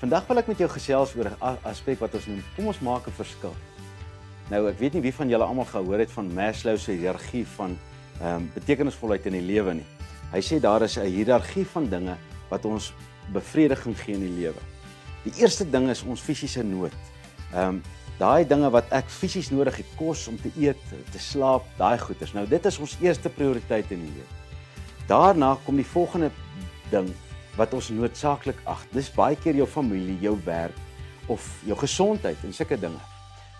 Vandag wil ek met jou gesels oor 'n aspek wat ons noem kom ons maak 'n verskil. Nou ek weet nie wie van julle almal gehoor het van Maslow se hiërargie van ehm um, betekenisvolheid in die lewe nie. Hy sê daar is 'n hiërargie van dinge wat ons bevrediging gee in die lewe. Die eerste ding is ons fisiese nood. Ehm um, daai dinge wat ek fisies nodig het, kos om te eet, te slaap, daai goeders. Nou dit is ons eerste prioriteit in die lewe. Daarna kom die volgende ding wat ons noodsaaklik ag. Dis baie keer jou familie, jou werk of jou gesondheid en sulke dinge.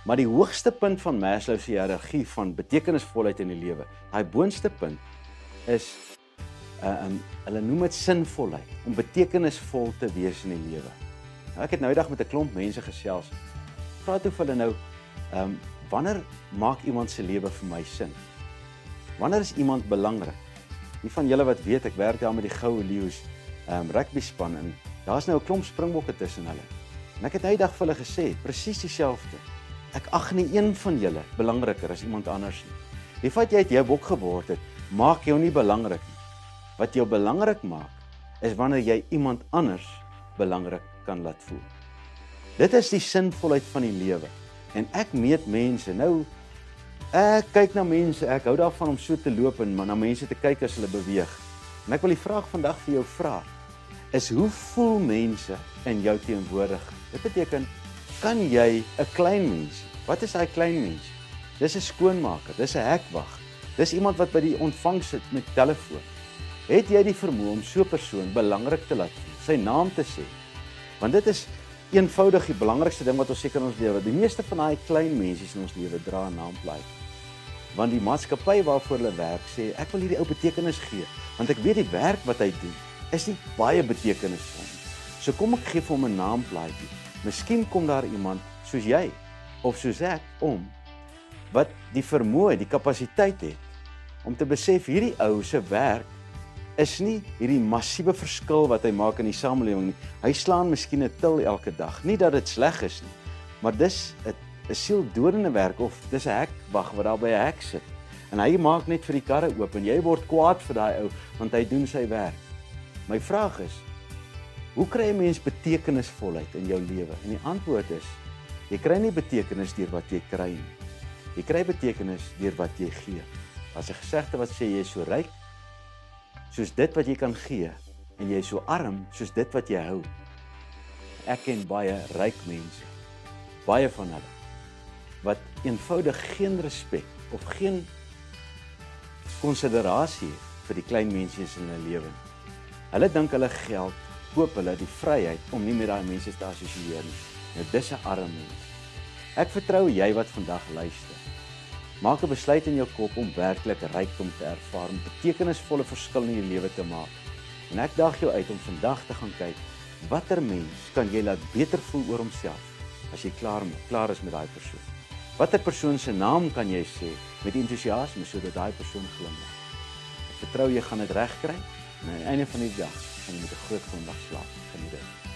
Maar die hoogste punt van Maslow se hiërargie van betekenisvolheid in die lewe, daai boonste punt is uh um hulle noem dit sinvolheid, om betekenisvol te wees in die lewe. Nou ek het nou eendag met 'n klomp mense gesels vra toe vir hulle nou, ehm um, wanneer maak iemand se lewe vir my sin? Wanneer is iemand belangrik? Die van julle wat weet, ek werk daar met die Goue Leeu's um, rugby span en daar's nou 'n klomp springbokke tussen hulle. En ek het hy dag vir hulle gesê, presies dieselfde. Ek ag nie een van julle belangriker as iemand anders nie. Die feit jy het jou bok geword het, maak jou nie belangrik nie. Wat jou belangrik maak, is wanneer jy iemand anders belangrik kan laat voel. Dit is die sinvolheid van die lewe. En ek meet mense. Nou ek kyk na mense. Ek hou daarvan om so te loop en na mense te kyk as hulle beweeg. En ek wil die vraag vandag vir jou vra. Is hoe voel mense in jou teenwoordigheid? Dit beteken kan jy 'n klein mens? Wat is hy klein mens? Dis 'n skoonmaker, dis 'n hekwag. Dis iemand wat by die ontvangs sit met telefoon. Het jy die vermoë om so 'n persoon belangrik te laat voel, sy naam te sê? Want dit is eenvoudig die belangrikste ding wat ons seker in ons lewe. Die meeste van daai klein mense in ons lewe dra 'n naamplaat. Want die maatskappy waarvoor hulle werk sê ek wil hierdie ou betekenis gee, want ek weet die werk wat hy doen is nie baie betekenisvol nie. So kom ek gee vir hom 'n naamplaatjie. Miskien kom daar iemand soos jy of soos ek om wat die vermoë, die kapasiteit het om te besef hierdie ou se werk is nie hierdie massiewe verskil wat hy maak in die samelewing nie. Hy slaan miskien 'n til elke dag. Nie dat dit sleg is nie, maar dis 'n 'n sieldodende werk of dis 'n hek wag wat daar by 'n hek sit. En hy maak net vir die karre oop en jy word kwaad vir daai ou want hy doen sy werk. My vraag is: Hoe kry 'n mens betekenisvolheid in jou lewe? En die antwoord is: Jy kry nie betekenis deur wat jy kry nie. Jy kry betekenis deur wat jy gee. As 'n gesegde wat sê jy is so ryk soos dit wat jy kan gee en jy is so arm soos dit wat jy hou. Ek ken baie ryk mense. Baie van hulle wat eenvoudig geen respek of geen konsiderasie vir die klein mense in hulle lewe nie. Hulle dink hulle geld koop hulle die vryheid om nie met daai mense te assosieer nie. Nou dis 'n arm mens. Ek vertrou jy wat vandag luister. Maak 'n besluit in jou kop om werklik rykdom te ervaar, 'n betekenisvolle verskil in jou lewe te maak. En ek daag jou uit om vandag te gaan kyk watter mens kan jy laat beter voel oor homself as jy klaar klaar is met daai persoon. Watter persoon se naam kan jy sê met entoesiasme sodat daai persoon glimlag. Vertrou jy gaan dit regkry en aan die einde van die dag gaan jy met 'n groot glimlag slaap. Geniet dit.